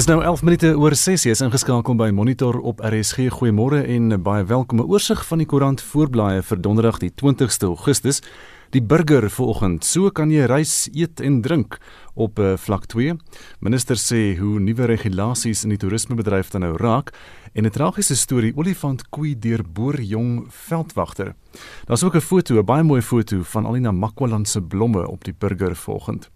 Dis nou 11 minute oor 6 jy is ingeskakel by Monitor op RSG. Goeiemôre en baie welkom. 'n Oorsig van die koerant voorblaaie vir Donderdag die 20ste Augustus. Die burger vanoggend, so kan jy reis, eet en drink op uh, vlak 2. Minister sê hoe nuwe regulasies in die toerismebedryf dan nou raak en 'n tragiese storie olifant koei deur boerjong veldwagter. Daar's ook 'n foto, 'n baie mooi foto van Alina Makwaland se blomme op die burger vanoggend.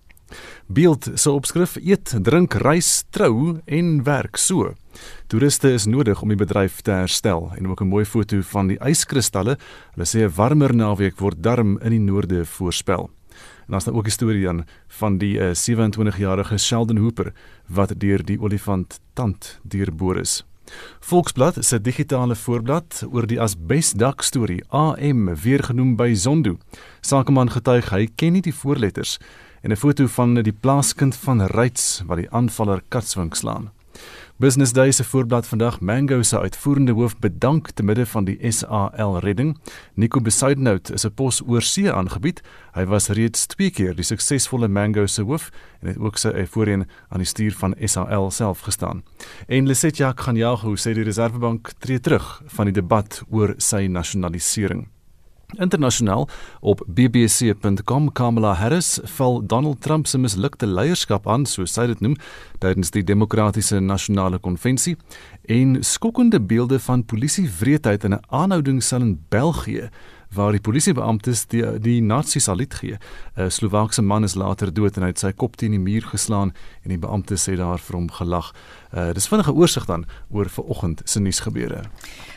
Beeld se opskrif: Eet, drink, reis, trou en werk so. Toeriste is nodig om die bedryf te herstel en ook 'n mooi foto van die yskristalle. Hulle sê 'n warmer naweek word darm in die noorde voorspel. En daar's nou ook 'n storie dan van die uh, 27-jarige Sheldon Hooper wat deur die olifant tand deurboor is. Volksblad se digitale voorblad oor die asbesdak storie AM weer genoem by Zondo. Sakeman getuig hy ken nie die voorletters en 'n foto van die plaaskind van Ryds wat die aanvaller katswink slaan. Business Day se voorblad vandag Mango se uitvoerende hoof bedank te midde van die SAL redding. Nico Besuidenhout is 'n pos oor see aangebied. Hy was reeds 2 keer die suksesvolle Mango se hoof en het ook sy voorheen aan die stuur van SAL self gestaan. En Lesetja Khanyago sê die Reservebank tree terug van die debat oor sy nasionalisering. Internasionaal op bbc.com Kamala Harris val Donald Trump se mislukte leierskap aan, soos sy dit noem, tydens die Demokratiese Nasionale Konvensie en skokkende beelde van polisiewreedheid in 'n aanhoudingssel in België waar die polisiebeamptes die die nasies salut gee. 'n Slowaakse man is later dood en hy het sy kop teen die muur geslaan en die beamptes het daar vir hom gelag. Uh dis vinnige oorsig dan oor vanoggend se nuusgebeure.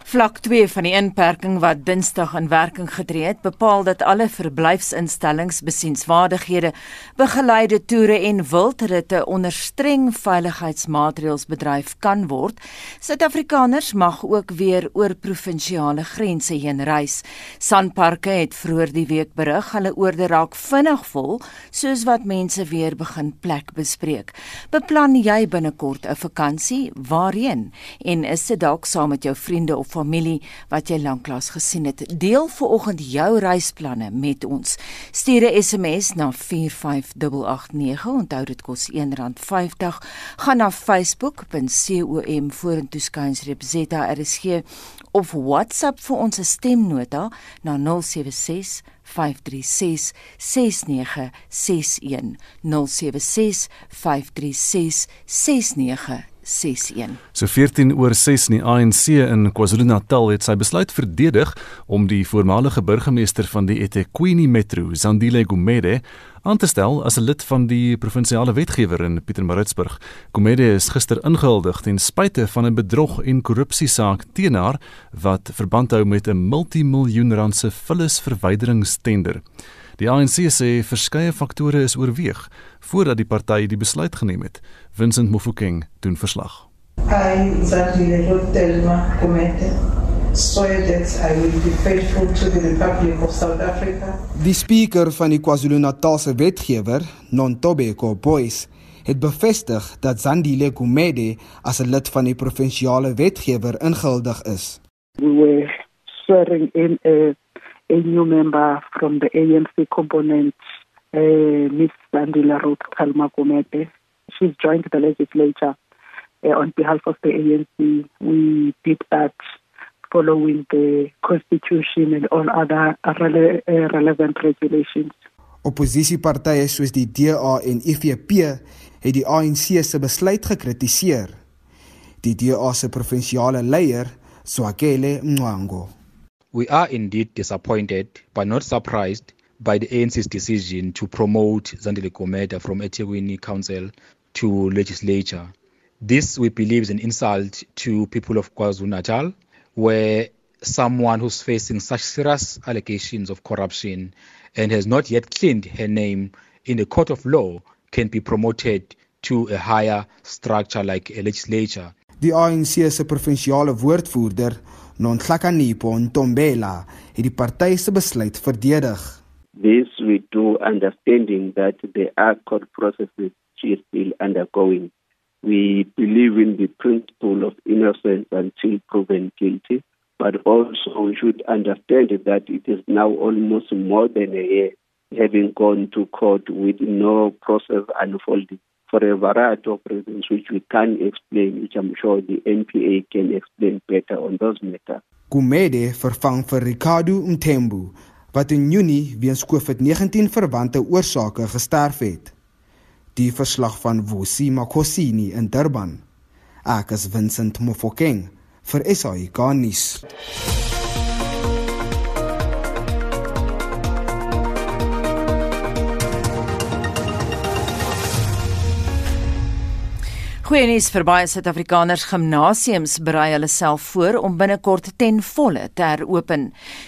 Vlak 2 van die inperking wat Dinsdag in werking getree het, bepaal dat alle verblyfsinstellings, besienswaardighede, begeleide toere en wildritte onder streng veiligheidsmaatreëls bedryf kan word. Suid-Afrikaners mag ook weer oor provinsiale grense heen reis. Sanparke het vroeër die week berig hulle oorde raak vinnig vol, soos wat mense weer begin plek bespreek. Beplan jy binnekort 'n vakansie? Waarheen? En is dit dalk saam met jou vriende of familie wat jy lanklaas gesien het. Deel vanoggend jou reisplanne met ons. Stuur 'n SMS na 45889. Onthou dit kos R1.50. Gaan na facebook.com vorentoe skuinsreep ZRSG of WhatsApp vir ons stemnota na 076 536 6961 076 536 6961 61. So 14 oor 6 in die ANC in KwaZulu-Natal het sy besluit verdedig om die voormalige burgemeester van die eThekwini Metro, Zandile Gumede, aan te stel as 'n lid van die provinsiale wetgewer in Pietermaritzburg. Gumede is gister ingehuldig ten spyte van 'n bedrog en korrupsiesaak teen haar wat verband hou met 'n multimiljoen rand se vullisverwyderingstender. Die ANC sê verskeie faktore is oorweeg voordat die party die besluit geneem het. Vincent Mofokeng doen verslag. I Zandile Telma Komete swear that I will be faithful to the Republic of South Africa. Die spreker van die KwaZulu-Natalse wetgewer, Nontobeko Boys, het bevestig dat Zandile Gumede as 'n lid van die provinsiale wetgewer ingehuldig is. We were swearing in a a new member from the ANC component, uh, Ms. Sandila Ruth Kalma Gomete. She's joined the legislature uh, on behalf of the ANC. We did that following the constitution and all other rele uh, relevant regulations. Opposisiepartye soos die DA en IFP het die ANC se besluit gekritiseer. Die DA se provinsiale leier, Swakele Mwango, We are indeed disappointed, but not surprised, by the ANC's decision to promote Zandile Gomeda from eThekwini Council to legislature. This, we believe, is an insult to people of KwaZulu-Natal, where someone who's facing such serious allegations of corruption and has not yet cleaned her name in the court of law can be promoted to a higher structure like a legislature. Die ANC se provinsiale woordvoerder, Nonhlakanipo Ntombela het die party se besluit verdedig. This we do understanding that there are court processes she is still undergoing. We believe in the principle of innocence until proven guilty, but also we should understand that it is now almost more than a year having gone to court with no process unfolding. for a variety of reasons which we can't explain, which I'm sure the NPA can explain better on those matters. Gumede vervang Ricardo Mthembu wat in Junie weens COVID-19 verwante oorsake gesterf het. Die verslag van Vusi Makosini in Durban. Ek is Vincent Mofokeng vir SAK Goeie nuus vir baie Suid-Afrikaners. Gimnasiums berei hulle self voor om binnekort ten volle te heropen.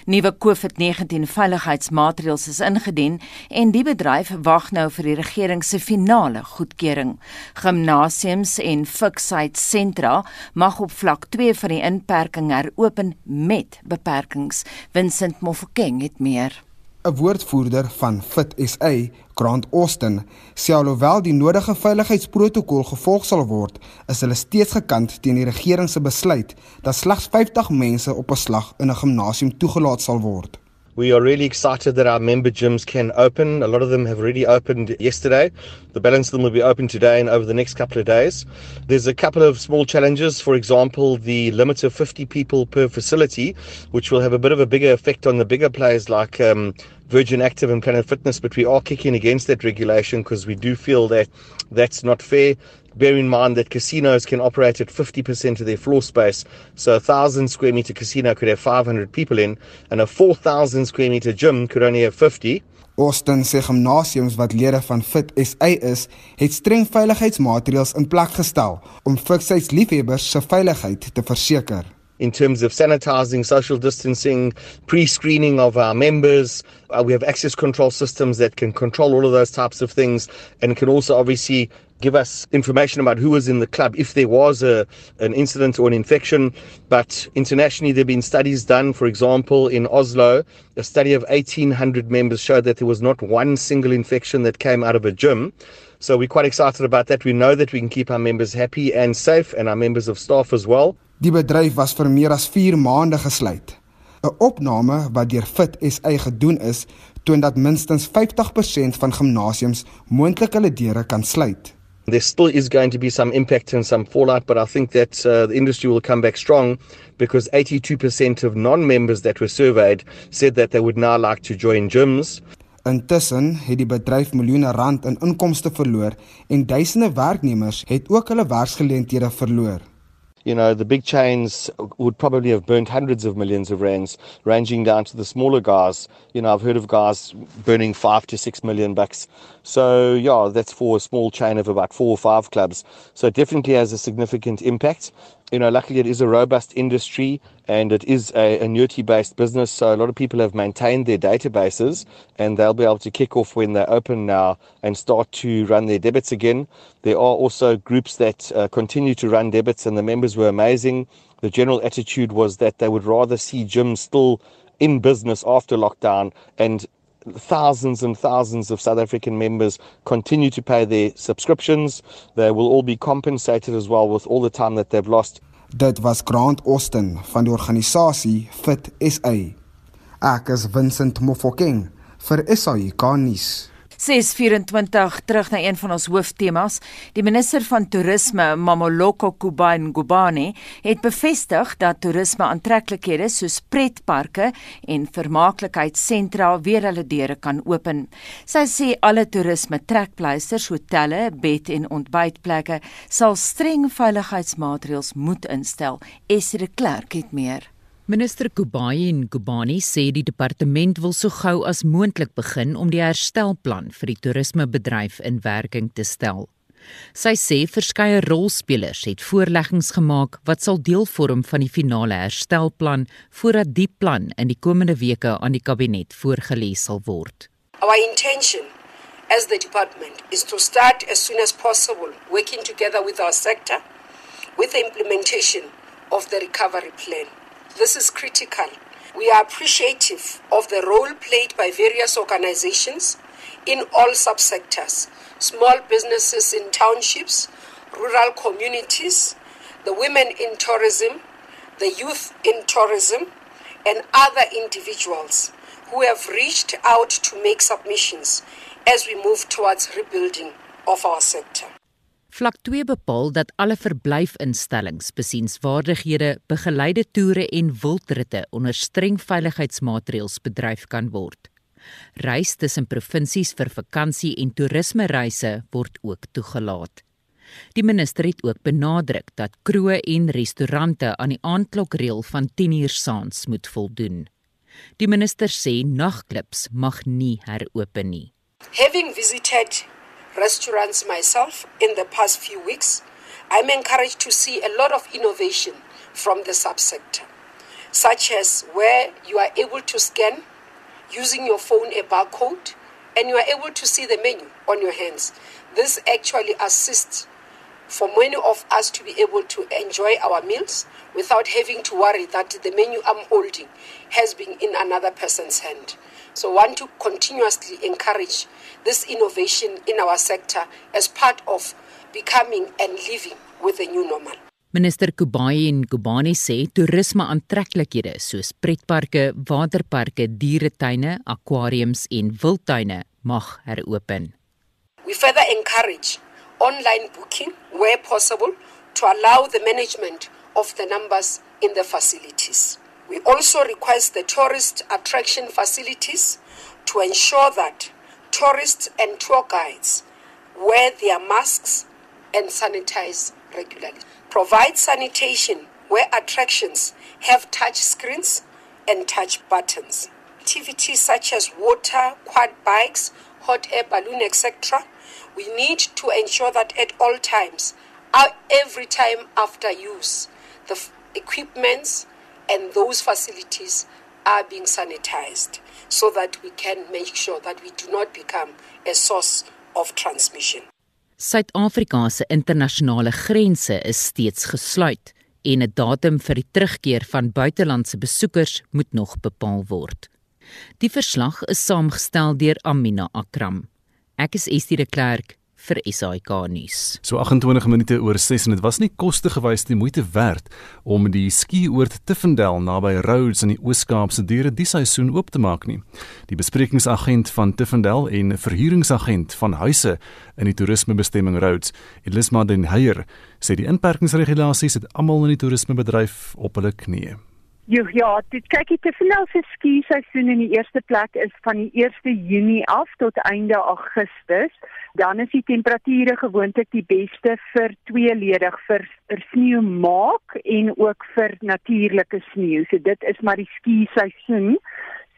Nuwe COVID-19 veiligheidsmaatreëls is ingedien en die bedryf wag nou vir die regering se finale goedkeuring. Gimnasiums en fiksheid sentra mag op vlak 2 van die inperking heropen met beperkings. Vincent Mofokeng het meer. 'n woordvoerder van Fit SA, Grant Austin, sê alhoewel die nodige veiligheidsprotokol gevolg sal word, is hulle steeds gekant teen die regering se besluit dat slegs 50 mense op 'n slag in 'n gimnasium toegelaat sal word. We are really excited that our member gyms can open. A lot of them have already opened yesterday. The balance of them will be open today and over the next couple of days. There's a couple of small challenges. For example, the limit of 50 people per facility, which will have a bit of a bigger effect on the bigger players like um, Virgin Active and Planet Fitness. But we are kicking against that regulation because we do feel that that's not fair. Bear in mind that casinos can operate at 50% of their floor space. So a 1,000 square meter casino could have 500 people in, and a 4,000 square meter gym could only have 50. Austin sê gimnasiums wat lede van Fit SA is, het streng veiligheidsmaatreëls in plek gestel om fikheidsliefhebbers se veiligheid te verseker. In terms of sanitizing, social distancing, pre screening of our members. Uh, we have access control systems that can control all of those types of things and can also obviously give us information about who was in the club if there was a, an incident or an infection. But internationally, there have been studies done. For example, in Oslo, a study of 1,800 members showed that there was not one single infection that came out of a gym. So we're quite excited about that. We know that we can keep our members happy and safe and our members of staff as well. Die bedryf was vir meer as 4 maande gesluit. 'n Opname wat deur Fit SA gedoen is, toon dat minstens 50% van gimnasiums moontlik hulle deure kan sluit. There still is going to be some impact and some fallout, but I think that uh, the industry will come back strong because 82% of non members that were surveyed said that they would now like to join gyms. Intussen het die bedryf miljoene rand in inkomste verloor en duisende werknemers het ook hulle werksgeleenthede verloor. You know, the big chains would probably have burnt hundreds of millions of rands, ranging down to the smaller guys. You know, I've heard of guys burning five to six million bucks. So, yeah, that's for a small chain of about four or five clubs. So, it definitely has a significant impact. You know, luckily it is a robust industry and it is a annuity based business. So, a lot of people have maintained their databases and they'll be able to kick off when they open now and start to run their debits again. There are also groups that uh, continue to run debits, and the members were amazing. The general attitude was that they would rather see gyms still in business after lockdown and thousands and thousands of South African members continue to pay their subscriptions. They will all be compensated as well with all the time that they've lost. Dit was Grant Austin van die organisasie Fit SA. Ek is Vincent Mofokeng vir nuus. 624 terug na een van ons hooftemas. Die minister van toerisme, Mamoloko Kubain Gubani, het bevestig dat toerisme aantreklikhede soos pretparke en vermaaklikheidssentra weer hulle deure kan open. Sy sê alle toerisme trekpleisters, hotelle, bed en ontbytplekke sal streng veiligheidsmaatreëls moet instel. Esre Klerk het meer. Minister Kubayi en Kubani sê die departement wil so gou as moontlik begin om die herstelplan vir die toerismebedryf in werking te stel. Sy sê verskeie rolspelers het voorleggings gemaak wat sal deel vorm van die finale herstelplan voordat die plan in die komende weke aan die kabinet voorgelê sal word. Our intention as the department is to start as soon as possible working together with our sector with the implementation of the recovery plan. This is critical. We are appreciative of the role played by various organizations in all subsectors small businesses in townships, rural communities, the women in tourism, the youth in tourism, and other individuals who have reached out to make submissions as we move towards rebuilding of our sector. Vlak 2 bepaal dat alle verblyfinstellings, besienswaardighede, begeleide toere en wildritte onder streng veiligheidsmaatreëls bedryf kan word. Reis tussen provinsies vir vakansie en toerisme reise word ook toegelaat. Die minister het ook benadruk dat kroë en restaurante aan die aandklokreël van 10uur saans moet voldoen. Die minister sê nagklubs mag nie heropen nie. Having visited restaurants myself in the past few weeks, I'm encouraged to see a lot of innovation from the subsector, such as where you are able to scan using your phone a barcode and you are able to see the menu on your hands. This actually assists for many of us to be able to enjoy our meals without having to worry that the menu I'm holding has been in another person's hand. So, want to continuously encourage this innovation in our sector as part of becoming and living with the new normal. Minister Kubai en Kubani sê toerisme aantreklikhede soos pretparke, waterparke, dieretuine, akwariums en wildtuine mag heropen. We further encourage online booking where possible to allow the management of the numbers in the facilities. We also request the tourist attraction facilities to ensure that tourists and tour guides wear their masks and sanitize regularly. Provide sanitation where attractions have touch screens and touch buttons. Activities such as water, quad bikes, hot air balloon, etc. We need to ensure that at all times, uh, every time after use, the equipments and those facilities are being sanitized so that we can make sure that we do not become a source of transmission. Suid-Afrika se internasionale grense is steeds gesluit en 'n datum vir die terugkeer van buitelandse besoekers moet nog bepaal word. Die verslag is saamgestel deur Amina Akram. Ek is Estie de Klerk vir SAK nuus. So 28 minute oor 6 en dit was nie kostegewys die moeite werd om die skioord Tiffendel naby Rhodes in die Oos-Kaap se diere die seisoen oop te maak nie. Die besprekingsagent van Tiffendel en verhuuringsagent van huise in die toerismebestemming Rhodes, Elisma den Heyer, sê die inperkingsregulasies het almal in die toerismebedryf op hulle knieë. Jo, ja, dit kyk jy te veel se ski seisoen in die eerste plek is van die 1 Junie af tot einde Augustus. Dan is die temperature gewoonlik die beste vir tweeledig vir er sneeu maak en ook vir natuurlike sneeu. So dit is maar die ski seisoen.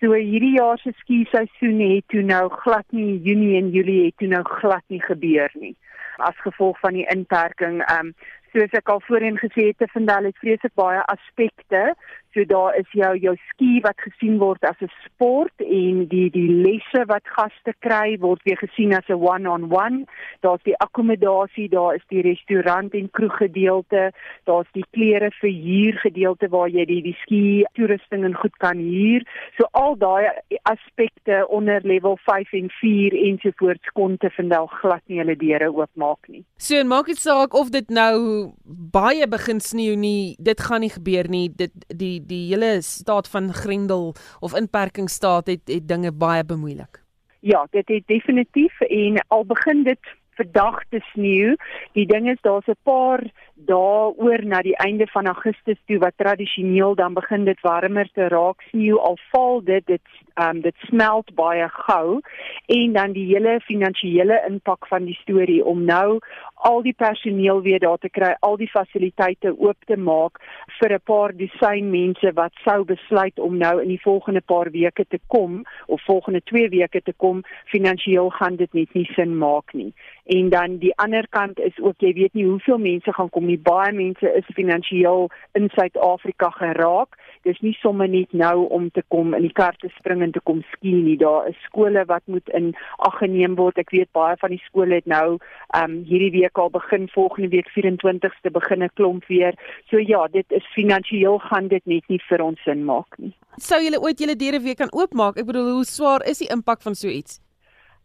So hierdie jaar se ski seisoen het toe nou glad nie Junie en Julie het toe nou glad nie gebeur nie as gevolg van die inperking. Ehm um, soos ek al voorheen gesê het, vind hulle het vreeslik baie aspekte. So daar is jou jou ski wat gesien word as 'n sport en die die lesse wat gaste kry word weer gesien as 'n one-on-one. Daar's die akkommodasie, daar is die restaurant en kroeggedeelte, daar's die klere vir huur gedeelte waar jy die die ski toerusting en goed kan huur. So al daai aspekte onder level 5 en 4 ensovoorts kon te vind al glad nie hulle deure oopmaak nie. So en maak dit saak of dit nou baie begin sneeu nie, dit gaan nie gebeur nie. Dit die die hele staat van grendel of inperkingsstaat het het dinge baie bemoeilik. Ja, dit het definitief en al begin dit vandag te sneeu. Die ding is daar's 'n paar dae oor na die einde van Augustus toe wat tradisioneel dan begin dit warmer te raak sneeu al val dit dit um, dit smelt baie gou en dan die hele finansiële impak van die storie om nou al die personeel weer daar te kry, al die fasiliteite oop te maak vir 'n paar dosyn mense wat sou besluit om nou in die volgende paar weke te kom of volgende 2 weke te kom, finansiëel gaan dit net nie sin maak nie. En dan die ander kant is ook jy weet nie hoeveel mense gaan kom nie. Baie mense is finansiëel in Suid-Afrika geraak. Dis nie sommer net nou om te kom in die kar te spring en te kom ski nie. Daar is skole wat moet in ag geneem word. Ek weet baie van die skole het nou ehm um, hierdie week al begin volgende week 24ste begin 'n klomp weer. So ja, dit is finansiëel gaan dit net nie vir ons sin maak nie. Sou julle ooit julle deure weer kan oopmaak? Ek bedoel, hoe swaar is die impak van so iets?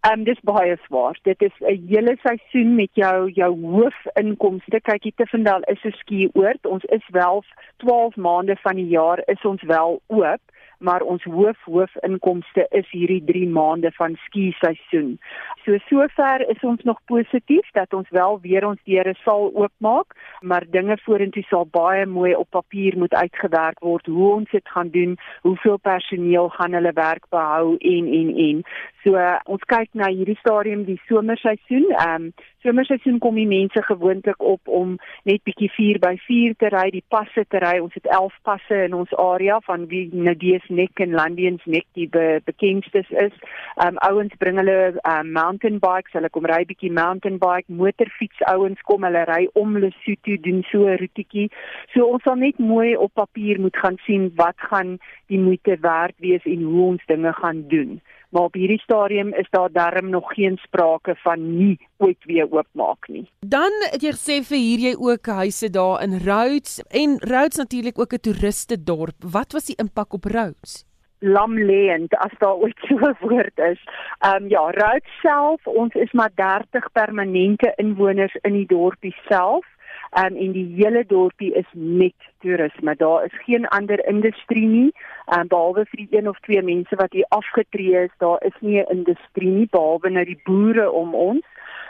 Ehm um, dis baie swaar. Dit is 'n hele seisoen met jou jou hoofinkomste. Kyk, hier te Vendal is 'n skioord. Ons is wel 12 maande van die jaar is ons wel oop maar ons hoof hoofinkomste is hierdie 3 maande van ski seisoen. So sover is ons nog positief dat ons wel weer ons deure sal oopmaak, maar dinge vorentoe sal baie mooi op papier moet uitgewerk word hoe ons dit gaan doen, hoeveel personeel gaan hulle werk behou en en en. So ons kyk na hierdie stadium die somerseisoen. Ehm um, somerseisoen kom die mense gewoonlik op om net bietjie 4 by 4 te ry, die passe te ry. Ons het 11 passe in ons area van wie Nadees Nek en Landiens Nek die be bekendstes is. Um, ouens bring hulle um, mountain bikes, hulle kom ry bietjie mountain bike, motorfiets ouens kom hulle ry om Lesotho doen so 'n roetjie. So ons sal net mooi op papier moet gaan sien wat gaan die moeite werd wees en hoe ons dinge gaan doen maar op hierdie stadium is daar darm nog geen sprake van nie ooit weer oopmaak nie. Dan het jy gesê vir hier jy ook huise daar in Rhodes en Rhodes natuurlik ook 'n toeriste dorp. Wat was die impak op Rhodes? lamleend as daar ooit so 'n woord is. Ehm um, ja, Rhodes self, ons is maar 30 permanente inwoners in die dorpie self um, en die hele dorpie is net toerisme. Daar is geen ander industrie nie, um, behalwe vir die een of twee mense wat hier afgetree is. Daar is nie 'n industrie nie behalwe nou die boere om ons,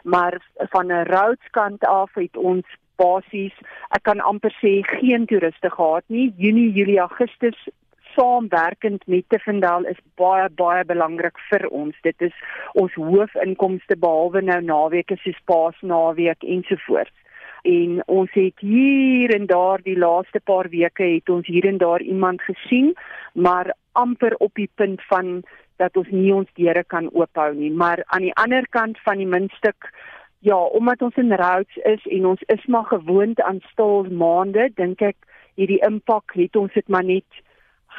maar van 'n roadskant af het ons basies, ek kan amper sê geen toeriste gehad nie. Junie, Julie, Augustus saamwerkend met Tefendal is baie baie belangrik vir ons. Dit is ons hoofinkomste behalwe nou naweke soos Paasnaweek ensovoorts en ons het hier en daar die laaste paar weke het ons hier en daar iemand gesien maar amper op die punt van dat ons nie ons deure kan oophou nie. Maar aan die ander kant van die muntstuk ja omdat ons in Rhodes is en ons is maar gewoond aan stil maande dink ek hierdie impak het ons dit maar net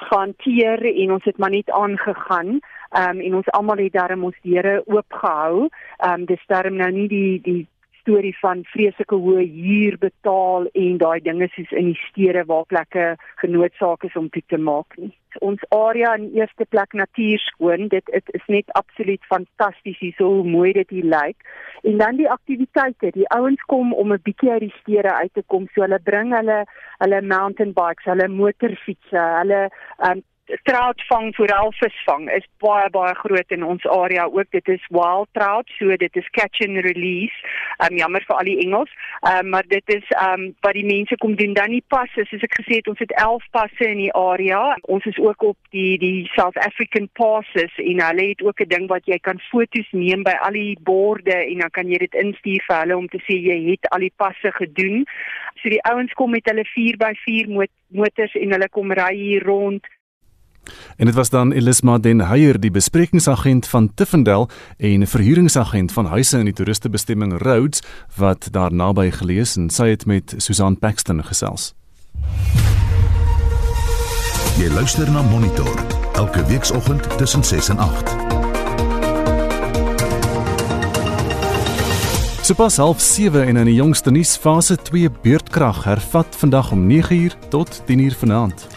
hanteer en ons het maar net aangegaan um, en ons almal het darm ons deure oopgehou. Um, dis darm nou nie die die storie van vreeslike hoë huur betaal en daai dinge soos in die stede waar plekke genootsaak is om toe te maak nie. Ons area in eerste plek natuurskoon, dit it is net absoluut fantasties hier so mooi dit hier lyk. En dan die aktiwiteite, die ouens kom om 'n bietjie uit die stede uit te kom, so hulle bring hulle hulle mountain bikes, hulle motorfietsse, hulle um, trout vang forel visvang is baie baie groot in ons area ook. Dit is wild trout so dit is catch and release. Um, jammer vir al die Engels. Um, maar dit is um, wat die mense kom doen. Dan nie passe soos ek gesê het ons het 11 passe in die area. Ons is ook op die die South African passes en hulle het ook 'n ding wat jy kan fotos neem by al die borde en dan kan jy dit instuur vir hulle om te sê jy het al die passe gedoen. So die ouens kom met hulle 4x4 motors en hulle kom ry hier rond En dit was dan Elisma Den Heyer, die besprekingsagent van Tiffendel en verhuuringsagent van huise in die toeristebestemming Rhodes wat daar naby gelees en sy het met Susan Paxton gesels. Jy luister na Monitor elke weekoggend tussen 6 en 8. Sopas half 7 en in die jongste nuus fase 2 beurtkrag hervat vandag om 9uur tot 10uur vanaand.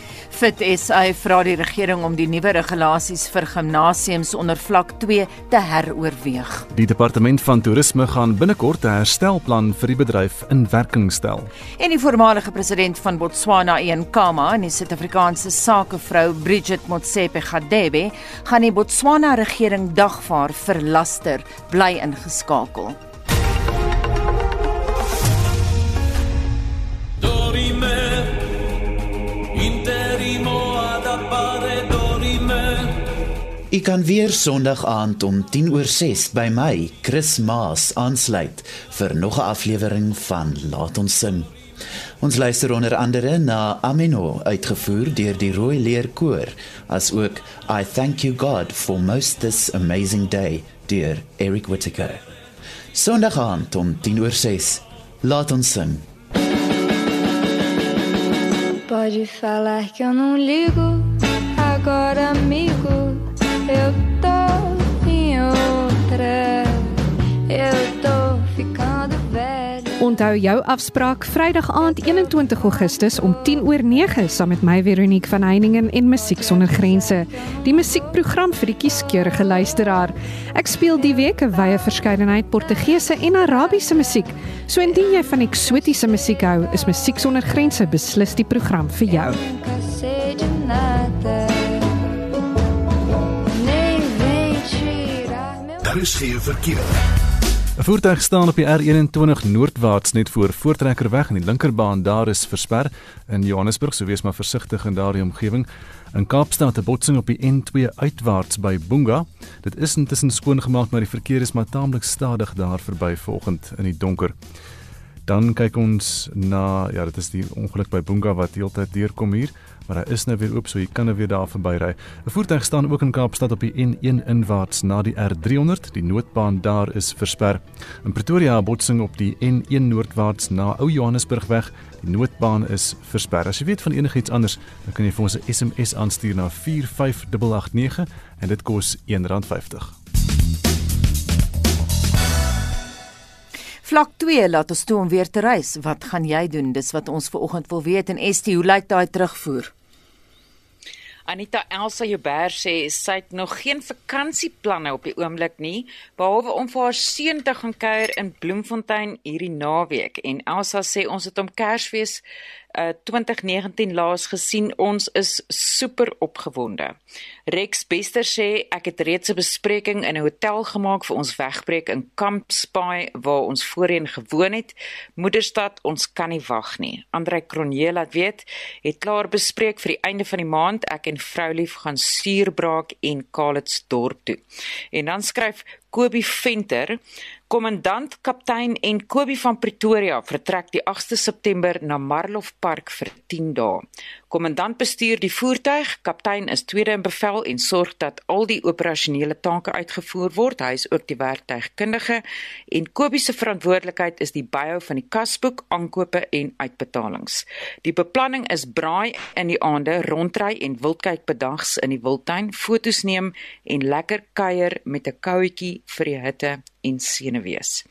Fit SA vra die regering om die nuwe regulasies vir gimnasiums onder vlak 2 te heroorweeg. Die departement van toerisme gaan binnekort 'n herstelplan vir die bedryf in werking stel. En die voormalige president van Botswana, Ian Khama, en die Suid-Afrikaanse sakevrou Bridget Motsepe Gadebe, gaan die Botswana regering dagvaar vir laster, bly ingeskakel. U kan weer Sondag aand om 10 oor 6 by my, Chris Maas, aansluit vir nog 'n aflewering van Laat ons sing. Ons luister onder andere na Ameno uitgevoer deur die Rooi Leer Koor, asook I Thank You God for Most This Amazing Day deur Eric Whittaker. Sondag aand om 10 oor 6. Laat ons sing. Pode falar que eu não ligo, agora amigo. Eu tô em outra. Eu tô ficando velha. Onthou jou afspraak Vrydag aand 21 Augustus om 10 oor 9 saam met my Veronique van Heiningen en Musiek sonder grense. Die musiekprogram vir die kieskeurige luisteraar. Ek speel die week 'n wye verskeidenheid Portugese en Arabiese musiek. So indien jy van eksotiese musiek hou, is Musiek sonder grense beslis die program vir jou. Nunca sei de nada. RSG verkeer. 'n Voertuig staan op die R21 noordwaarts net voor Voortrekkerweg en die linkerbaan daar is versper in Johannesburg, so wees maar versigtig in daardie omgewing. In Kaapstad 'n botsing op die N2 uitwaarts by Bunga. Dit is intussen skoongemaak, maar die verkeer is maar taamlik stadig daar verby vanoggend in die donker. Dan kyk ons na ja, dit is die ongeluk by Bunga wat heeltyd deurkom hier maar hy is nou weer oop so jy kan nou weer daar verbyry. 'n Voertuig staan ook in Kaapstad op die N1 inwaarts na die R300. Die noodbaan daar is versper. In Pretoria botsing op die N1 noordwaarts na Ou Johannesburgweg. Die noodbaan is versper. As jy weet van enigiets anders, dan kan jy vir ons 'n SMS aanstuur na 45889 en dit kos R1.50. Vlak 2 laat ons toe om weer te reis. Wat gaan jy doen? Dis wat ons ver oggend wil weet en Estie, hoe lyk daai terugvoer? Anita Elsa Joubert sê sy het nog geen vakansieplanne op die oomblik nie, behalwe om vir haar seun te gaan kuier in Bloemfontein hierdie naweek. En Elsa sê ons het om Kersfees uh, 2019 laas gesien. Ons is super opgewonde. Rex Bester sê ek het reeds 'n bespreking in 'n hotel gemaak vir ons wegbreek in Camp Spy waar ons voorheen gewoon het. Moederstad, ons kan nie wag nie. Andre Cronje laat weet, het klaar bespreek vir die einde van die maand ek en vroulief gaan Suurbraak en Kalitsdorp toe. En dan skryf Kobie Venter Kommandant kaptein en Kobie van Pretoria vertrek die 8ste September na Marlof Park vir 10 dae. Kommandant bestuur die voertuig, kaptein is tweede in bevel en sorg dat al die operasionele take uitgevoer word. Hy is ook die werktuigkundige en Kobie se verantwoordelikheid is die byhou van die kasboek, aankope en uitbetalings. Die beplanning is braai in die aande, rondry en wildkyk bedags in die wildtuin, fotos neem en lekker kuier met 'n kouetjie vir die hitte en senuwees.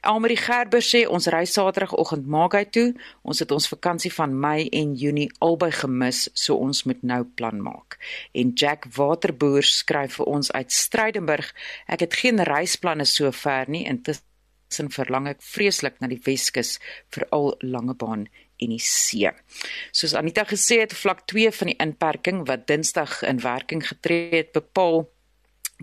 Elmarie Gerber sê ons ry Saterdagoggend maak hy toe. Ons het ons vakansie van Mei en Junie albei gemis, so ons moet nou plan maak. En Jack Waterboer skryf vir ons uit Strydenburg. Ek het geen reisplanne sover nie, intussen verlang ek vreeslik na die Weskus, veral Langebaan en die see. Soos Anita gesê het, vlak 2 van die inperking wat Dinsdag in werking getree het, bepaal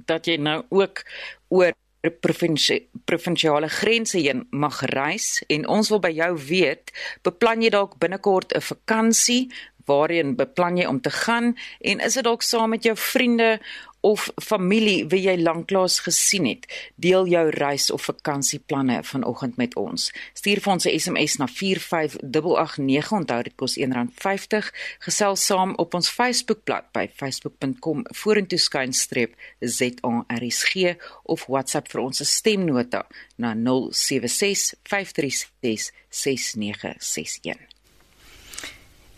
dat jy nou ook oor provinsie provinsiale grense heen mag reis en ons wil by jou weet beplan jy dalk binnekort 'n vakansie waarheen beplan jy om te gaan? En is dit dalk saam met jou vriende of familie wie jy lanklaas gesien het? Deel jou reis of vakansieplanne vanoggend met ons. Stuur vir ons 'n SMS na 45889 onthou dit kos R1.50 gesels saam op ons Facebookblad by facebook.com vorentoe skynstreep ZARSG of WhatsApp vir ons stemnota na 0765366961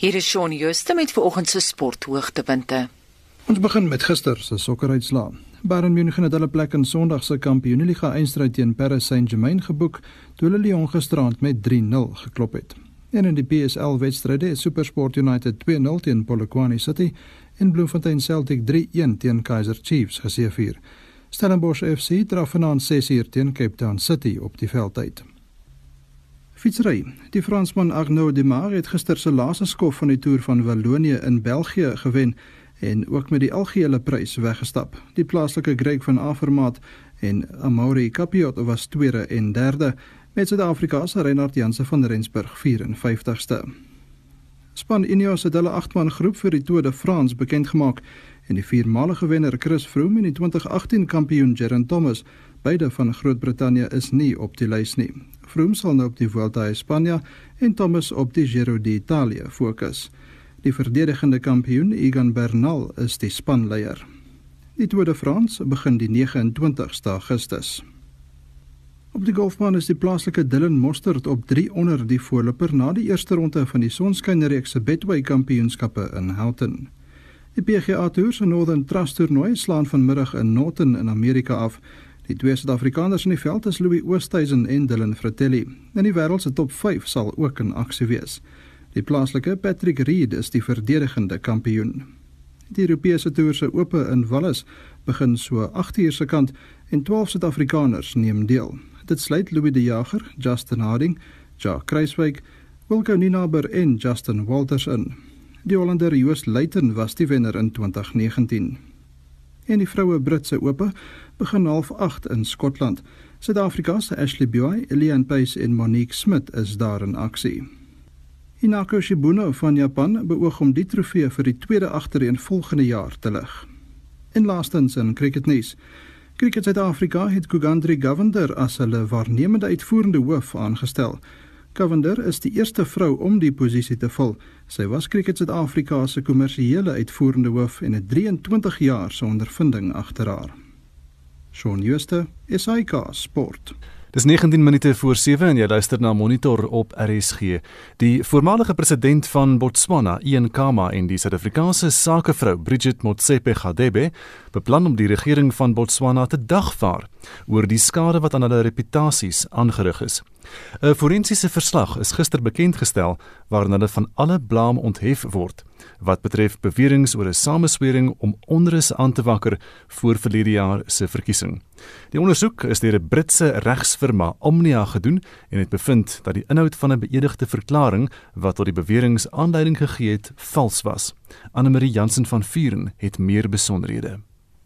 Hier is Shaun Jooste met vanoggend se sporthoogtepunte. Ons begin met gister se sokkeruitslaa. Bayern München het hulle plek in Sondag se Kampioenligga eindstryd teen Paris Saint-Germain geboek toe hulle Lyon gisterand met 3-0 geklop het. En in die PSL wedstryde het SuperSport United 2-0 teen Polokwane City en Bloemfontein Celtic 3-1 teen Kaizer Chiefs geseëvier. Stellenbosch FC draf vanaand 6uur teen Cape Town City op die veld uit. Fietsry. Die Fransman Arnaud Demar het gister se laaste skof van die Tour van Wallonië in België gewen en ook met die algehele prys weggestap. Die plaaslike Greg van Avermaat en Amaury Capiot was tweede en derde met Suid-Afrika se Reinhard Janse van Rensburg 54ste. Span Ineos het hulle 8-man groep vir die Tour de France bekend gemaak en die viermalige wenner Chris Froome en die 2018 kampioen Geraint Thomas, beide van Groot-Brittanje, is nie op die lys nie. Froome sal nou op die Vuelta a España en Thomas op die Giro d'Italia fokus. Die verdedigende kampioen Egan Bernal is die spanleier. Die Tour de France begin die 29ste Augustus. Op die golfbaan is die plaaslike Dylan Mostert op 3 onder die voorloper na die eerste ronde van die Sonskynreeks se Betway Kampioenskappe in Houghton. Die PGA Tour se Northern Trust toernooi slaan vanmiddag in Norton in Amerika af. Die twee Suid-Afrikaners in die veld is Louis Oosthuizen en Dylan Fratelli. In die wêreld se top 5 sal ook in aksie wees. Die plaaslike Patrick Reed is die verdedigende kampioen. Die Europese toer se ope in Wallis begin so 8uur se kant en 12 Suid-Afrikaners neem deel. Dit sluit Louis de Jager, Justin Harding, Jacques Kruiswyk, Wilco Ninaber en Justin Walters in. Die Hollander Joost Luiten was die wenner in 2019. en die vroue Britse Ope begin half 8 in Skotland. Suid-Afrika se Ashley Buy, Elian Pace en Monique Smit is daar in aksie. Hinako Shibuno van Japan beoog om die trofee vir die tweede agtereen volgende jaar te lig. En laastens in cricketnuus. Cricket Suid-Afrika het Gugandri Govender as hulle waarnemende uitvoerende hoof aangestel. Govender is die eerste vrou om die posisie te vul. Sy was Cricket Suid-Afrika se kommersiële uitvoerende hoof en het 23 jaar se ondervinding agter haar. Shaun Schuster, SAK Sport. Dis 19 minute voor 7 en jy luister na Monitor op RSG. Die voormalige president van Botswana, Ian Khama en die Suid-Afrikaanse sakevrou Bridget Motsepe Gadebe beplan om die regering van Botswana te dagvaar oor die skade wat aan hulle reputasies aangerig is. 'n Forensiese verslag is gister bekend gestel waarin hulle van alle blame onthef word wat betref beweringe oor 'n sameswering om onrus aan te wakker voor verlede jaar se verkiesing. Die ondersoek is deur 'n Britse regsfirma Omnia gedoen en het bevind dat die inhoud van 'n beëdigde verklaring wat tot die beweringe aanleiding gegee het, vals was. Anne Marie Jansen van Vuren het meer besonderhede.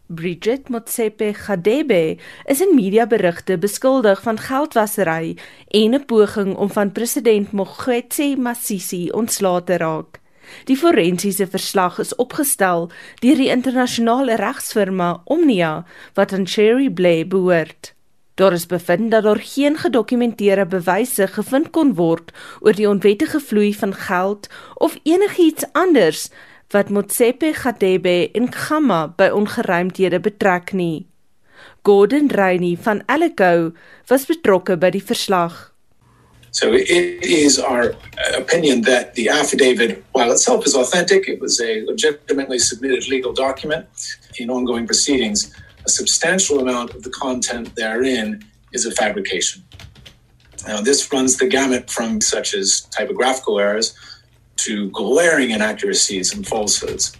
Bridget Motsepe Gadebe is in mediaberigte beskuldig van geldwasery en 'n poging om van president Mogwetsi Masisi ontslae te raak. Die forensiese verslag is opgestel deur die internasionale regsfirma Omnia wat aan Cherry Blay behoort. Daar is bevind dat daar geen gedokumenteerde bewyse gevind kon word oor die onwettige vloei van geld of enigiets anders wat Motsepe Gadebe en Gamma by ongeruimthede betrek nie. Gordon Reini van Alico was betrokke by die verslag. So it is our opinion that the affidavit, while itself is authentic, it was a legitimately submitted legal document in ongoing proceedings. A substantial amount of the content therein is a fabrication. Now, this runs the gamut from such as typographical errors to glaring inaccuracies and falsehoods.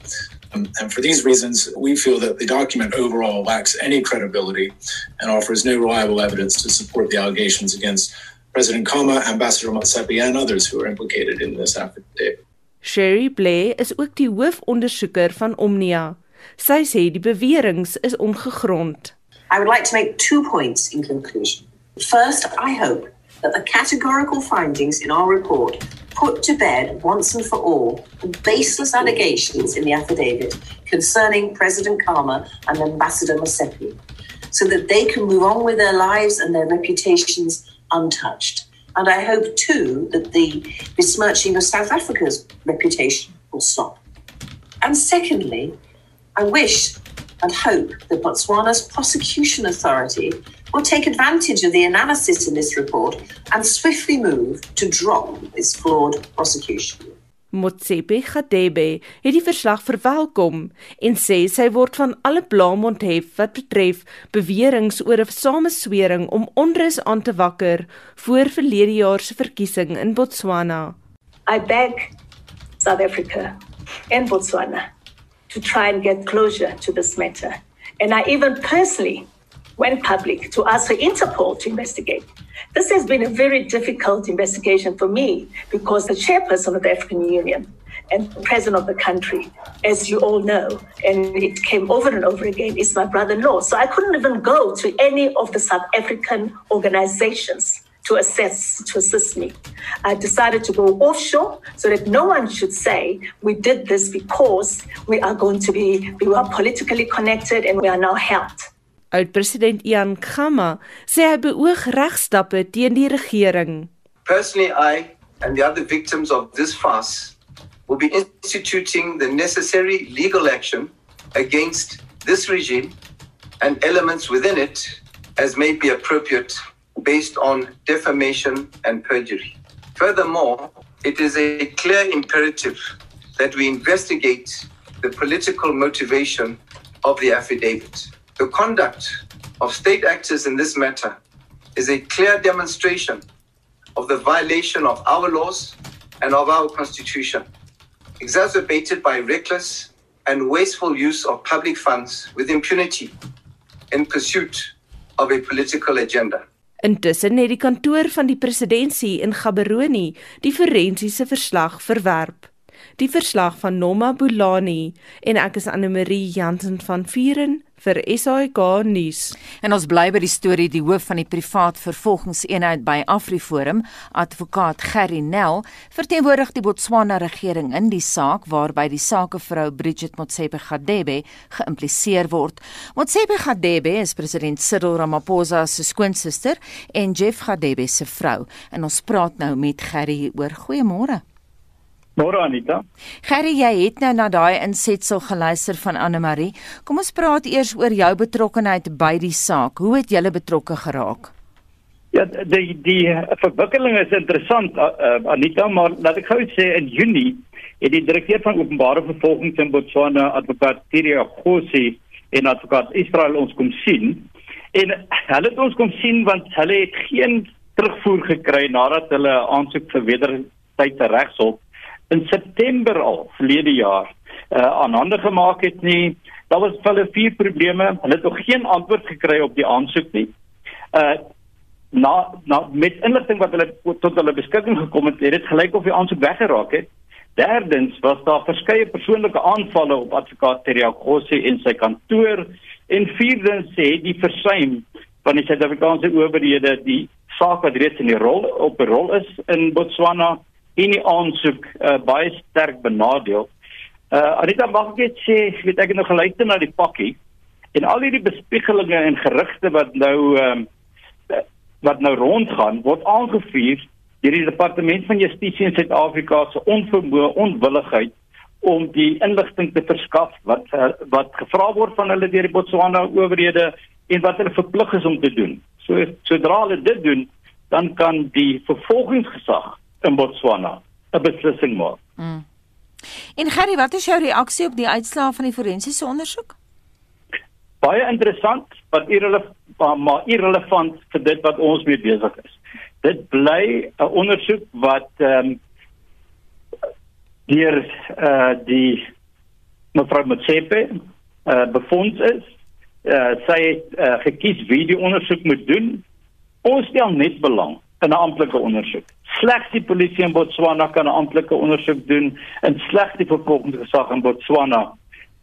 Um, and for these reasons, we feel that the document overall lacks any credibility and offers no reliable evidence to support the allegations against President Kama, Ambassador Matsapi and others who are implicated in this affidavit. Sherry Blay is ook die hoofondersoeker van Omnia. Sy sê die beweringe is ongegrond. I would like to make two points in conclusion. First, I hope that the categorical findings in our report put to bed once and for all the baseless allegations in the affidavit concerning President Kama and Ambassador Masepi, so that they can move on with their lives and their reputations untouched. And I hope too that the besmirching of South Africa's reputation will stop. And secondly, I wish and hope that Botswana's prosecution authority will take advantage of the analysis in this report and swiftly move to drop this flawed prosecution. Motsepe Gadebe het die verslag verwelkom en sê sy word van alle blame onthef wat betref beweringe oor 'n sameswering om onrus aan te wakker voor verlede jaar se verkiesing in Botswana. I beg South Africa and Botswana to try and get closure to this matter. And I even personally went public to ask for Interpol to investigate. This has been a very difficult investigation for me because the chairperson of the African Union and president of the country, as you all know, and it came over and over again, is my brother in law. So I couldn't even go to any of the South African organizations to assess, to assist me. I decided to go offshore so that no one should say we did this because we are going to be, we are politically connected and we are now helped. Oud-president Ian Khama sê hy beoog regstappe teen die regering. Personally, I and the other victims of this farce will be instituting the necessary legal action against this regime and elements within it as may be appropriate based on defamation and perjury. Furthermore, it is a clear imperative that we investigate the political motivation of the affidavit. The conduct of state actors in this matter is a clear demonstration of the violation of our laws and of our constitution, exacerbated by reckless and wasteful use of public funds with impunity in pursuit of a political agenda. Intussen het die kantoor van die presidentskap in Gaborone die forensiese verslag verwerp. Die verslag van Noma Bulani en ek is Anne Marie Jansen van Vuren vir SAK nuus. En ons bly by die storie die hoof van die privaat vervolgingseenheid by AfriForum, advokaat Gerry Nel, verteenwoordig die Botswana regering in die saak waarby die sakevrou Bridget Motsepe Gadebe geïmpliseer word. Motsepe Gadebe is president Cyril Ramaphosa se skoonsister en Jeff Gadebe se vrou. En ons praat nou met Gerry oor goeiemôre. Môre Anita. Gerry, jy het nou na daai insetsel geluister van Anne Marie. Kom ons praat eers oor jou betrokkeheid by die saak. Hoe het jy betrokke geraak? Ja, die die verwikkeling is interessant uh, Anita, maar laat ek gou sê in Junie het die direkteur van openbare vervolging in Botswana, advokaat Tiria Khosi en advokaat Israel ons kom sien. En hulle het ons kom sien want hulle het geen terugvoer gekry nadat hulle aansoek vir wedertyd te regshof in September al verlede jaar uh, aan hande gemaak het nie. Daar was hulle vier probleme. Hulle het nog geen antwoord gekry op die aansoek nie. Uh na na met inligting wat hulle tot hulle beskikking gekom het, het dit gelyk of die aansoek weggeraak het. Derdens was daar verskeie persoonlike aanvalle op advokaat Teriakosi en sy kantoor en vierdens sê die versuim van die Suid-Afrikaanse owerhede die saak wat reeds in die rol op rol is in Botswana en die aansoek uh, baie sterk benadeel. Uh Anita mag ek sê, weet ek het nog geluister na die pakkie en al hierdie bespiegelinge en gerugte wat nou ehm um, wat nou rondgaan word aangevuur deur die departement van justisie in Suid-Afrika se onvermoë, onwilligheid om die inligting te verskaf wat uh, wat gevra word van hulle deur die Botswana owerhede en wat hulle verplig is om te doen. So sodra hulle dit doen, dan kan die vervolgingsgesag in Botswana 'n beslissing maak. Mm. En Gerry, wat is jou reaksie op die uitslae van die forensiese ondersoek? Baie interessant, wat irrelevant maar irrelevant vir dit wat ons mee besig is. Dit bly 'n ondersoek wat ehm um, deur eh uh, die mevrou Motsepe eh uh, befonds is. Eh uh, sy het uh, gekies wie die ondersoek moet doen. Ons stel net belang in 'n amptelike ondersoek. Slegs die polisie in Botswana kan 'n amptelike ondersoek doen en slegs die vervolgingsgesag in Botswana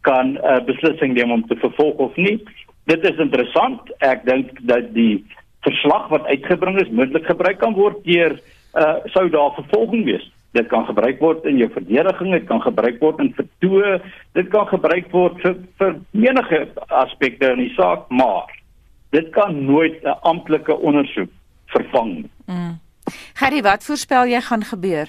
kan 'n uh, beslissing neem om te vervolg of nie. Dit is interessant. Ek dink dat die verslag wat uitgebring is moontlik gebruik kan word deur uh, sou daar vervolging wees. Dit kan gebruik word in jou verdediging, dit kan gebruik word in vertoë, dit kan gebruik word vir vir menige aspekte in die saak, maar dit kan nooit 'n amptelike ondersoek vervang. Mm. Harry, wat voorspel jy gaan gebeur?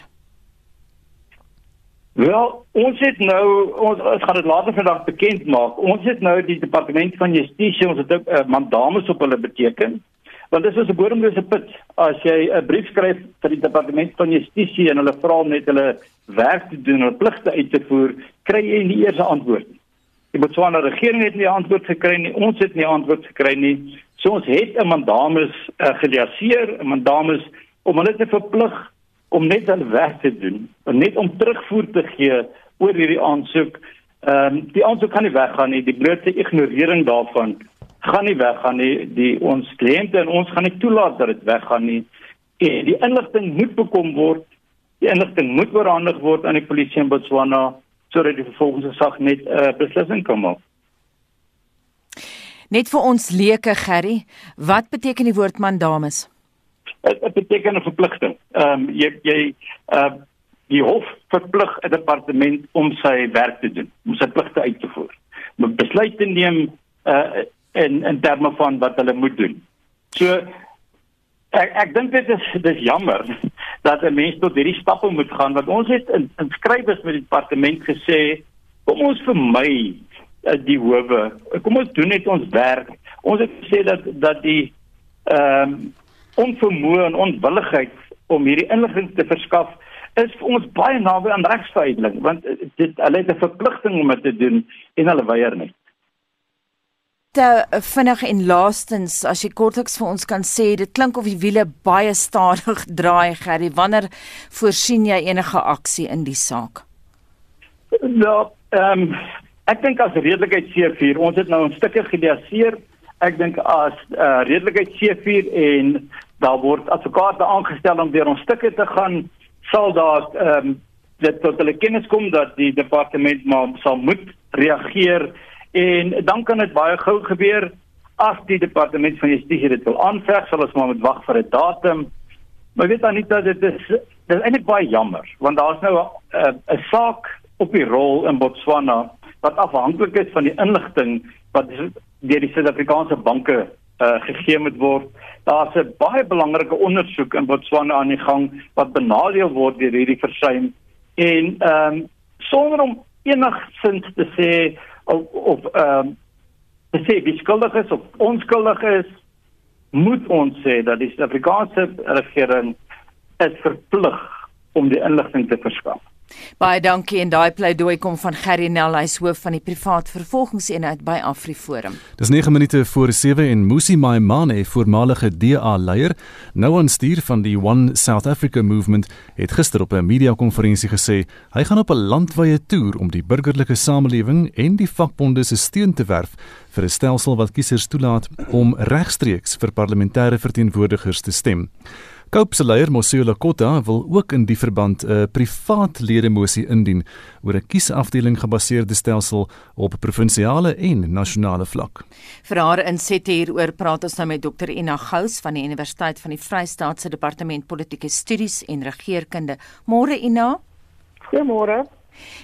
Wel, ons het nou ons, ons gaan dit later vandag bekend maak. Ons het nou die departement van justisie, ons het ook uh, mandamus op hulle beteken. Want dit is 'n bodemlose put as jy 'n brief skryf vir die departement van justisie en hulle vra net hulle werk te doen, hulle pligte uit te voer, kry jy nie eers 'n antwoord nie. Die Botswana regering het nie 'n antwoord gekry nie. Ons het nie 'n antwoord gekry nie. So ons het 'n mandamus uh, geliaseer, 'n mandamus om hulle te verplig om net hulle werk te doen, en net om terugvoer te gee oor hierdie aansoek. Ehm um, die aansoek kan nie weggaan nie, die blote ignorering daarvan gaan nie weggaan nie. Die ons kliënte en ons gaan nie toelaat dat dit weggaan nie. En die inligting moet bekom word. Die inligting moet oorhandig word aan die polisie in Botswana sodat die vervolgingsgesag net 'n uh, beslissing kan maak. Net vir ons leuke Gerry, wat beteken die woord mandamus? Dit beteken 'n verpligting. Ehm um, jy jy uh die hof verplig 'n departement om sy werk te doen, om sy pligte uit te voer. Om besluite te neem uh in in terme van wat hulle moet doen. So ek ek dink dit is dis jammer dat 'n mens tot hierdie stappe moet gaan want ons het in, in skrywes met die departement gesê kom ons vermy die howe. Kom ons doen net ons werk. Ons het gesê dat dat die ehm um, onvermoë en onwilligheid om hierdie inligting te verskaf is vir ons baie naby aan regsveiling want dit hulle het 'n verpligting om dit te doen en hulle weier nie. Te vinnig en laastens as jy kortliks vir ons kan sê dit klink of die wiele baie stadig draai Gerry wanneer voorsien jy enige aksie in die saak? Nou, ehm um, Ek dink as redelikheid C4, ons het nou 'n stukkie gedeaseer. Ek dink as uh, redelikheid C4 en daar word advokate aangestel om deur ons stukke te gaan, sal daar ehm um, dit tot hulle kennis kom dat die departement maar sal moet reageer En dan kan dit baie gou gebeur as die departement van justisie dit wil aanveg, sal ons maar moet wag vir 'n datum. Maar weet dat dit is dit is eintlik baie jammer want daar's nou 'n uh, saak op die rol in Botswana wat afhanklik is van die inligting wat deur die Suid-Afrikaanse banke uh, gegee moet word. Daar's 'n baie belangrike ondersoek in Botswana aan die gang wat benadeel word deur hierdie versuim en ehm um, sonder om enigsins te sê of of ehm um, te sê wie skuldig is of onskuldig is, moet ons sê dat die Suid-Afrikaanse regering is verplig om die inligting te verskaf. Baie dankie en daai pleidooi kom van Gerry Nel, hy's hoof van die privaat vervolgingseenheid by AfriForum. Dis 9 minute voor 7 en Musi Maimane, voormalige DA-leier, nou aan stuur van die One South Africa Movement, het gister op 'n media-konferensie gesê hy gaan op 'n landwyse toer om die burgerlike samelewing en die vakbonde se steun te werf vir 'n stelsel wat kiesers toelaat om regstreeks vir parlementêre verteenwoordigers te stem. Cope se leier Mosela Kota wil ook in die verband 'n privaat ledemosie indien oor 'n kiesafdeling gebaseerde stelsel op provinsiale en nasionale vlak. Vir haar insette hieroor praat ons nou met Dr Ina Gous van die Universiteit van die Vrystaat se Departement Politieke Studies en Regeringskunde. Môre Ina. Goeiemôre.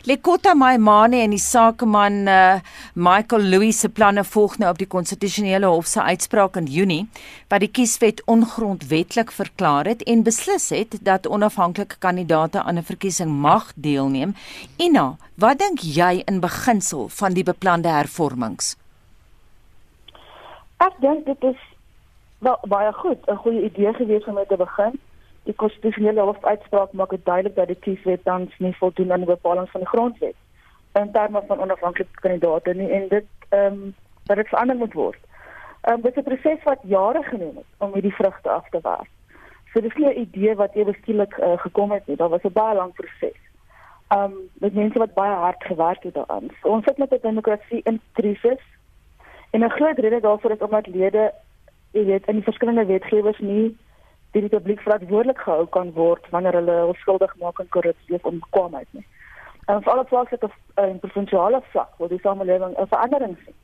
Lekota Maimane en die sakeman uh, Michael Louis se planne volg nou op die konstitusionele hof se uitspraak in Junie wat die kieswet ongrondwettig verklaar het en beslis het dat onafhanklike kandidaate aan 'n verkiesing mag deelneem. Ina, wat dink jy in beginsel van die beplande hervormings? Ek dink dit is wel baie goed, 'n goeie idee gewees om mee te begin die konstitusionele hof uitspraak maak dit duidelik dat die kieswet tans nie voldoen aan die bepalinge van die grondwet in terme van onafhanklike kandidaate nie en dit ehm um, dat dit verander moet word. Ehm um, dit is 'n proses wat jare geneem het om hierdie vrugte af te werk. So dis nie 'n idee wat ewe skielik uh, gekom het nie. Daar was 'n baie lang proses. Ehm um, met mense wat baie hard gewerk het daaraan. So, ons sit met 'n demokrasie in krisis. En 'n groot rede daarvoor is omdat lede, jy weet, in die verskillende wetgewers nie die publiek verantwoordelik gehou kan word wanneer hulle hul skuldig maak aan korrupsie of onbekwaamheid nie. En vir alle vlakke op 'n provinsiale vlak wil die samelewing 'n verandering sien.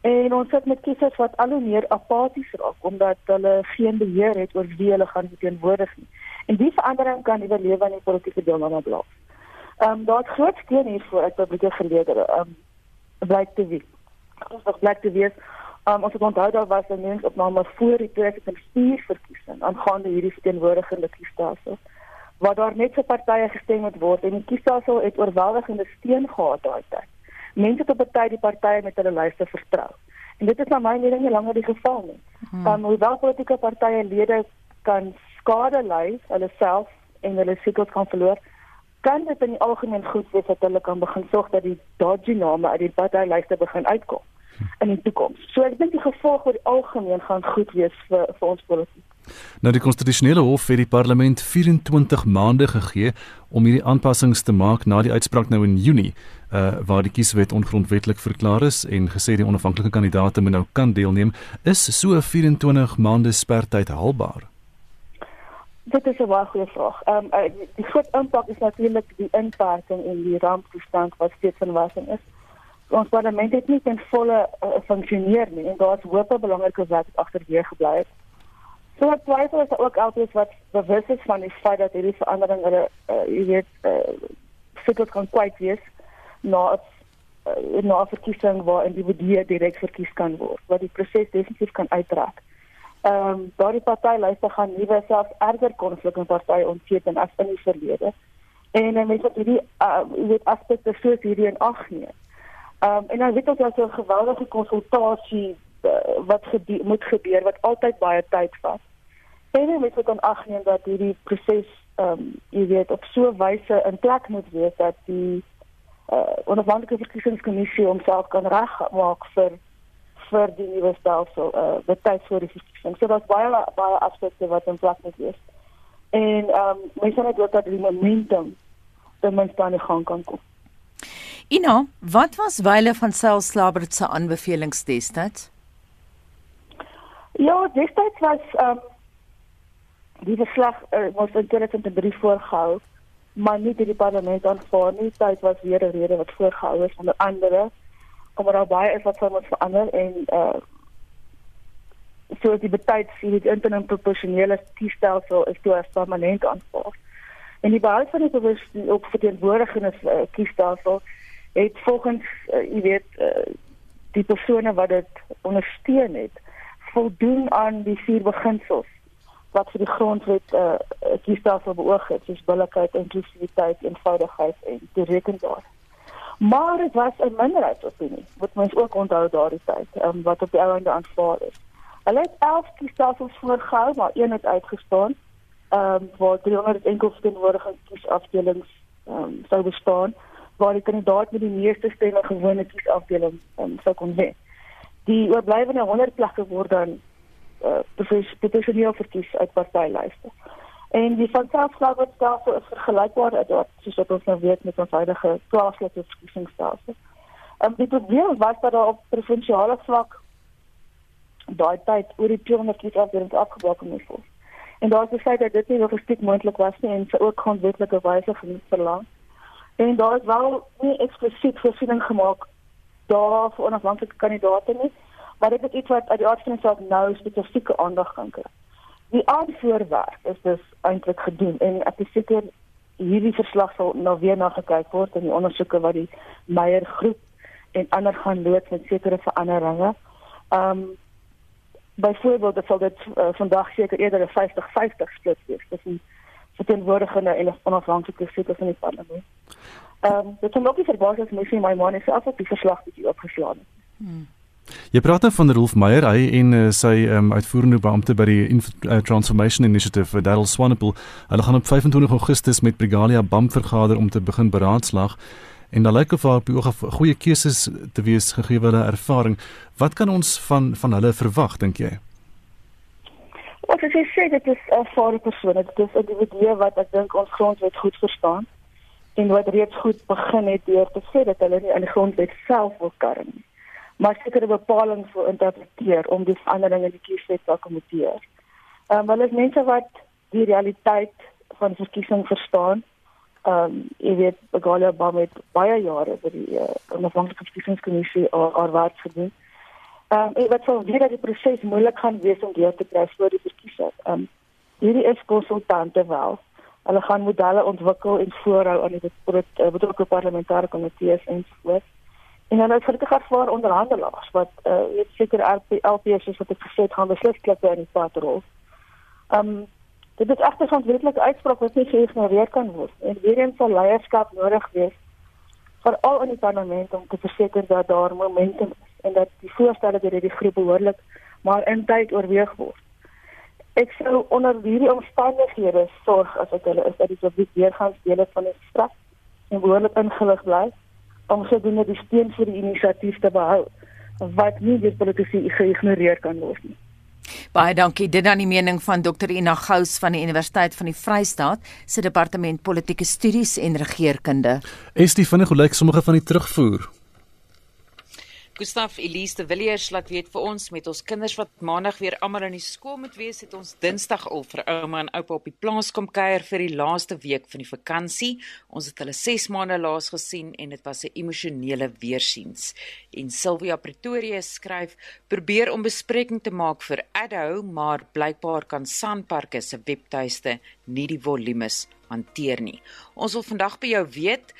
En ons sit met kiesers wat al hoe meer apaties raak omdat hulle geen beheer het oor wie hulle gaan verteenwoordig nie. En die verandering kan lewe in die politieke deelname blaas. Ehm um, daar het groot steun hiervoor uit publieke geleerdere. Ehm um, blyk te wees. Ons nog blyk te wees Um, ons het onthou daar was 'n meningsopname voor die 2004 verkiesing aangaande hierdie verteenwoordigende kiesstelsel waar daar net vir partye gestem moet word en die kiesstelsel het oorweldigende steun gehad daai tyd. Mense het op 'n tyd die partye met hulle lyste vertrou. En dit is na my mening nie langer die geval nie. Hmm. Um, hoewel politieke partye lede kan skade ly, hulle self en hulle sitels kan verloor, kan dit in die algemeen goed wees dat hulle kan begin sorg dat die dodgy name uit die partylyste begin uitkom in die toekoms. So ek dink die gevolg oor die algemeen gaan goed wees vir vir ons politiek. Nou die konstitusionele hof het die parlement 24 maande gegee om hierdie aanpassings te maak na die uitspraak nou in Junie uh waar die kieswet ongrondwettig verklaar is en gesê die onafhanklike kandidaate moet nou kan deelneem is so 'n 24 maande spertyd haalbaar. Dit is 'n baie goeie vraag. Ehm um, die groot impak is natuurlik die inperking en die ramptoestand wat steeds in werking is ons parlement het nie ten volle uh, funksioneer nie en daar's hoop op belangrike werk agterweë gebly het. So ek twyfel is ook altyd wat bewus is van die feit dat hierdie verandering hulle uh, jy weet uh, fikkel kan kwyt wees na uh, na verkiesing waar individue direk verkies kan word wat die proses definitief kan uitdraak. Ehm um, daardie partylyste gaan nuwe selfs erger konflik in partye ontseen as in die verlede. En uh, mense het hierdie uh, jy weet aspekte soos hierdie in ag neem. Ehm um, en dan weet ons so 'n geweldige konsultasie uh, wat gebeur, moet gebeur wat altyd baie tyd vat. En dan moet ons agneem dat hierdie proses ehm um, jy weet op so 'n wyse in plek moet wees dat die uh, onafhanklike verkiesingskommissie homself kan regmaak vir vir die nuwe stelsel uh wat tyd voor die verkiesing. So daar's baie baie aspekte wat in plek moet wees. En ehm um, mense moet ook dat die momentum ten minste aan die gang kan kom. Ina, wat was Wyle van Selslabert se aanbevelings destyds? Ja, destyds was um, die verslag uh, was in 2003 voorgehou, maar nie deur die parlement aanvaar nie. Dit was weer 'n rede wat voorgehou is onder andere kom daar baie is wat moet verander en uh so die betyds sien die interim proporsionele kiesstelsel is toe as permanent aanvaar. En die basis van die bewustheid ook vir die woordigende uh, kiesstelsel het volgens uh, jy weet uh, die persone wat dit ondersteun het voldoen aan die vier beginsels wat vir die grondwet uh, kiesstelsel beoog het, soos billikheid, inklusiwiteit, eenvoudigheid en toerekenbaar. Maar dit was 'n minderheidsopinie, wat mens ook onthou daardie tyd, um, wat op die einde aanvaar is. Hulle het 11 kiesstelsels voorgehou, maar een het uitgestaan. Ehm um, waar 300 enkel verteenwoordiging kiesafdelings ehm um, sou bestaan waar die kandidaat met die meeste stemme gewone kiesafdeling um, sou kon wen. Die oorblywende 100 plekke word dan uh, professioneel verkies uit partylyste. En die van selfslagstelsel is vergelykbaar met wat soos wat ons nou weet met ons huidige plaaslike verkiesingsstelsel. Um, die probleem was dat daar op provinsiale vlak daai tyd oor die 200 kiesafdelings afgebreek moes word. En daar is besluit dat dit nie logistiek moontlik was nie en se ook grondwetlike wysiging verlang. En daar is wel nie eksplisiet voorsiening gemaak daar vir onafhanklike kandidaate nie, maar dit is iets wat uit die aard van die saak nou spesifieke aandag kan kry. Die aanvoorwerk is dus eintlik gedoen en ek is seker hierdie verslag sal nou weer na gekyk word in die ondersoeke wat die Meyer groep en ander gaan loods met sekere veranderinge. Ehm um, byvoorbeeld sal dit uh, vandag seker eerder 'n 50-50 split wees tussen verteenwoordigende en onafhanklike siters in die parlement. Ehm um, dit kan ook nie verbaas as mens my man is af op die verslag wat jy opgeslaan het. Hmm. Jy praat dan nou van Rolf Meyer, hy en uh, sy um, uitvoerende beampte by die Inf uh, Transformation Initiative, uh, Daryl Swanepoel. Hulle gaan op 25 Augustus met Brigalia BAM vergader om te begin beraadslaag. En dan lyk of haar op die oog af goeie keuses te wees gegee hulle ervaring. Wat kan ons van van hulle verwag dink jy? Wat ek sê dit is 'n ervare persoon, dit is 'n individu wat ek dink ons grondwet goed verstaan en wat reeds goed begin het deur te sê dat hulle nie aan die grondwet self wil karm nie maar sekere bepalinge wil interpreteer om die veranderinge in die kieswet te akkommodeer. Ehm um, hulle is mense wat die realiteit van verkiesing verstaan. Ehm um, jy weet Begalia Obama het baie jare vir die uh, onafhanklike verkiesingskommissie oor wat gedoen. Ehm um, wat sou weer dat die proses moeilik gaan wees om deur te kry voor die verkiesing. Ehm um, hierdie is konsultante wel. Hulle gaan modelle ontwikkel en voorhou aan die betrokke parlementêre komitees en so. En dan is gelukkig ervaar onderhandelaars wat uh weet seker LPS is wat ek gesê het gaan beslis klippe in die pad rol. Um dit is egter 'n verantwoordelike uitspraak wat nie geïgnoreer kan word. En weer eens sal leierskap nodig wees vir al in die parlement om te verseker dat daar momentum is en dat die voorstelle deur die groep behoorlik maar in tyd oorweeg word. Ek sou onder hierdie omstandighede sorg as ek hulle is dat die publiek weer gaan dele van die straf en behoorlik ingelig bly om sodoende die steun vir die inisiatief te behou wat nie deur politici geïgnoreer kan word nie. Baie dankie. Dit dan die mening van Dr. Ina Gous van die Universiteit van die Vrystaat se departement politieke studies en regeringskunde. Is die vinnig hoe lyk sommige van die terugvoer? Gustaf Elise de Villiers laat weet vir ons met ons kinders wat maandag weer almal in die skool moet wees, het ons Dinsdag al vir ouma en oupa op die plaas kom kuier vir die laaste week van die vakansie. Ons het hulle 6 maande laas gesien en dit was 'n emosionele weersiens. En Sylvia Pretoria skryf: "Probeer om bespreking te maak vir Addo, maar blykbaar kan Sanparks se webtuiste nie die volumes hanteer nie." Ons wil vandag by jou weet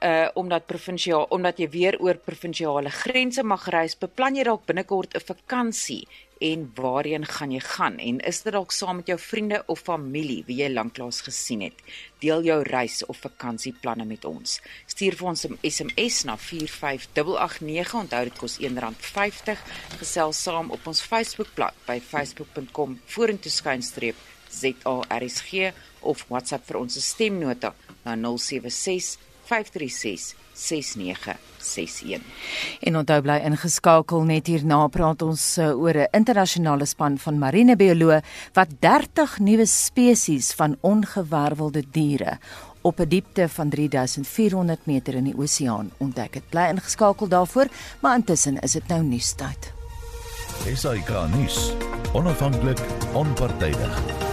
uh omdat provinsiaal omdat jy weer oor provinsiale grense mag reis, beplan jy dalk binnekort 'n vakansie en waarheen gaan jy gaan en is dit dalk saam met jou vriende of familie wie jy lanklaas gesien het? Deel jou reis of vakansieplanne met ons. Stuur vir ons 'n SMS na 45889. Onthou dit kos R1.50. Gesels saam op ons Facebookblad by facebook.com vorentoe skynstreep ZARSG of WhatsApp vir ons stemnota na 076 5366961. En onthou bly ingeskakel net hierna praat ons uh, oor 'n internasionale span van marinebioloë wat 30 nuwe spesies van ongewervelde diere op 'n diepte van 3400 meter in die oseaan ontdek het. Bly ingeskakel daarvoor, maar intussen is dit nou nuustyd. SAK nuus. Onafhanklik, onpartydig.